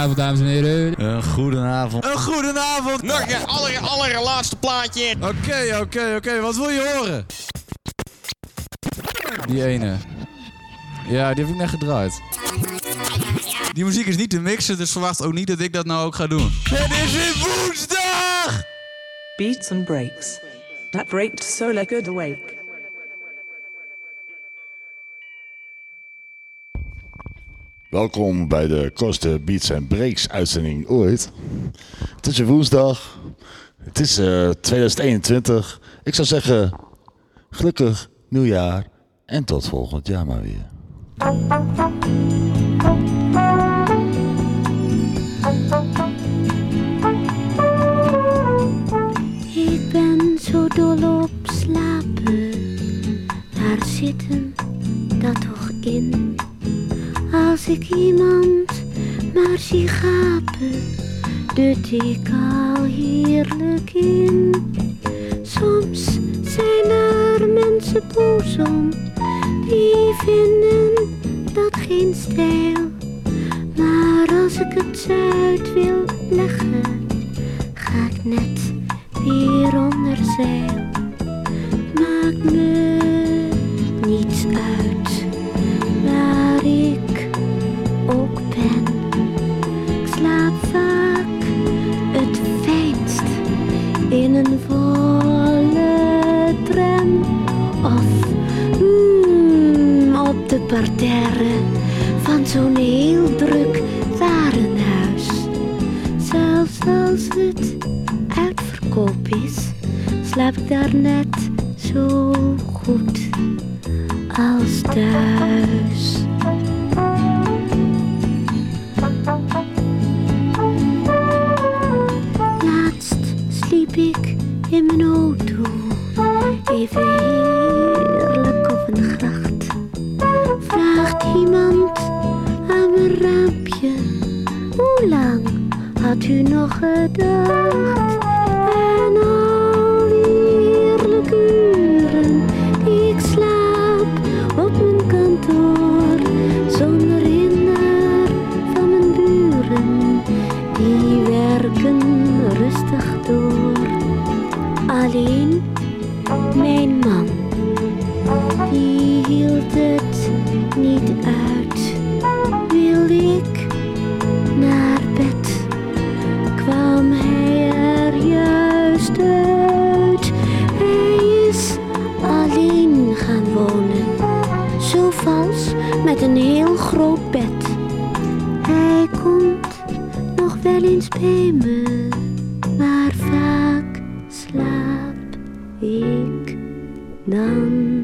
Goedenavond, dames en heren. Een goedenavond. Een goedenavond. Nog een aller, allerlaatste plaatje. Oké, oké, oké. Wat wil je horen? Die ene. Ja, die heb ik net gedraaid. Die muziek is niet te mixen, dus verwacht ook niet dat ik dat nou ook ga doen. Het is weer woensdag! Beats and breaks. That breaked so lekker the wake. Welkom bij de kortste Beats and Breaks uitzending ooit. Het is woensdag. Het is eh, 2021. Ik zou zeggen, gelukkig nieuwjaar en tot volgend jaar maar weer. Ik ben zo dol op slapen. Daar zit hem dat toch in. Als ik iemand maar zie gapen, dut ik al heerlijk in. Soms zijn er mensen boos om, die vinden dat geen stijl. Maar als ik het uit wil leggen, ga ik net weer onder zeil. Maakt me niets uit in een volle tram of mm, op de parterre van zo'n heel druk warenhuis. Zelfs als het uitverkoop is, slaap ik daar net zo goed als thuis. Even heerlijk op een gracht. Vraagt iemand aan mijn raampje, hoe lang had u nog gedacht? En al die heerlijke uren die ik slaap op mijn kantoor, zonder hinder van mijn buren, die werken rustig door. Alleen mijn man, die hield het niet uit, wilde ik naar bed kwam hij er juist uit. Hij is alleen gaan wonen, zo vals met een heel groot bed. Hij komt nog wel eens bij me, maar vaak slaap ik dan net.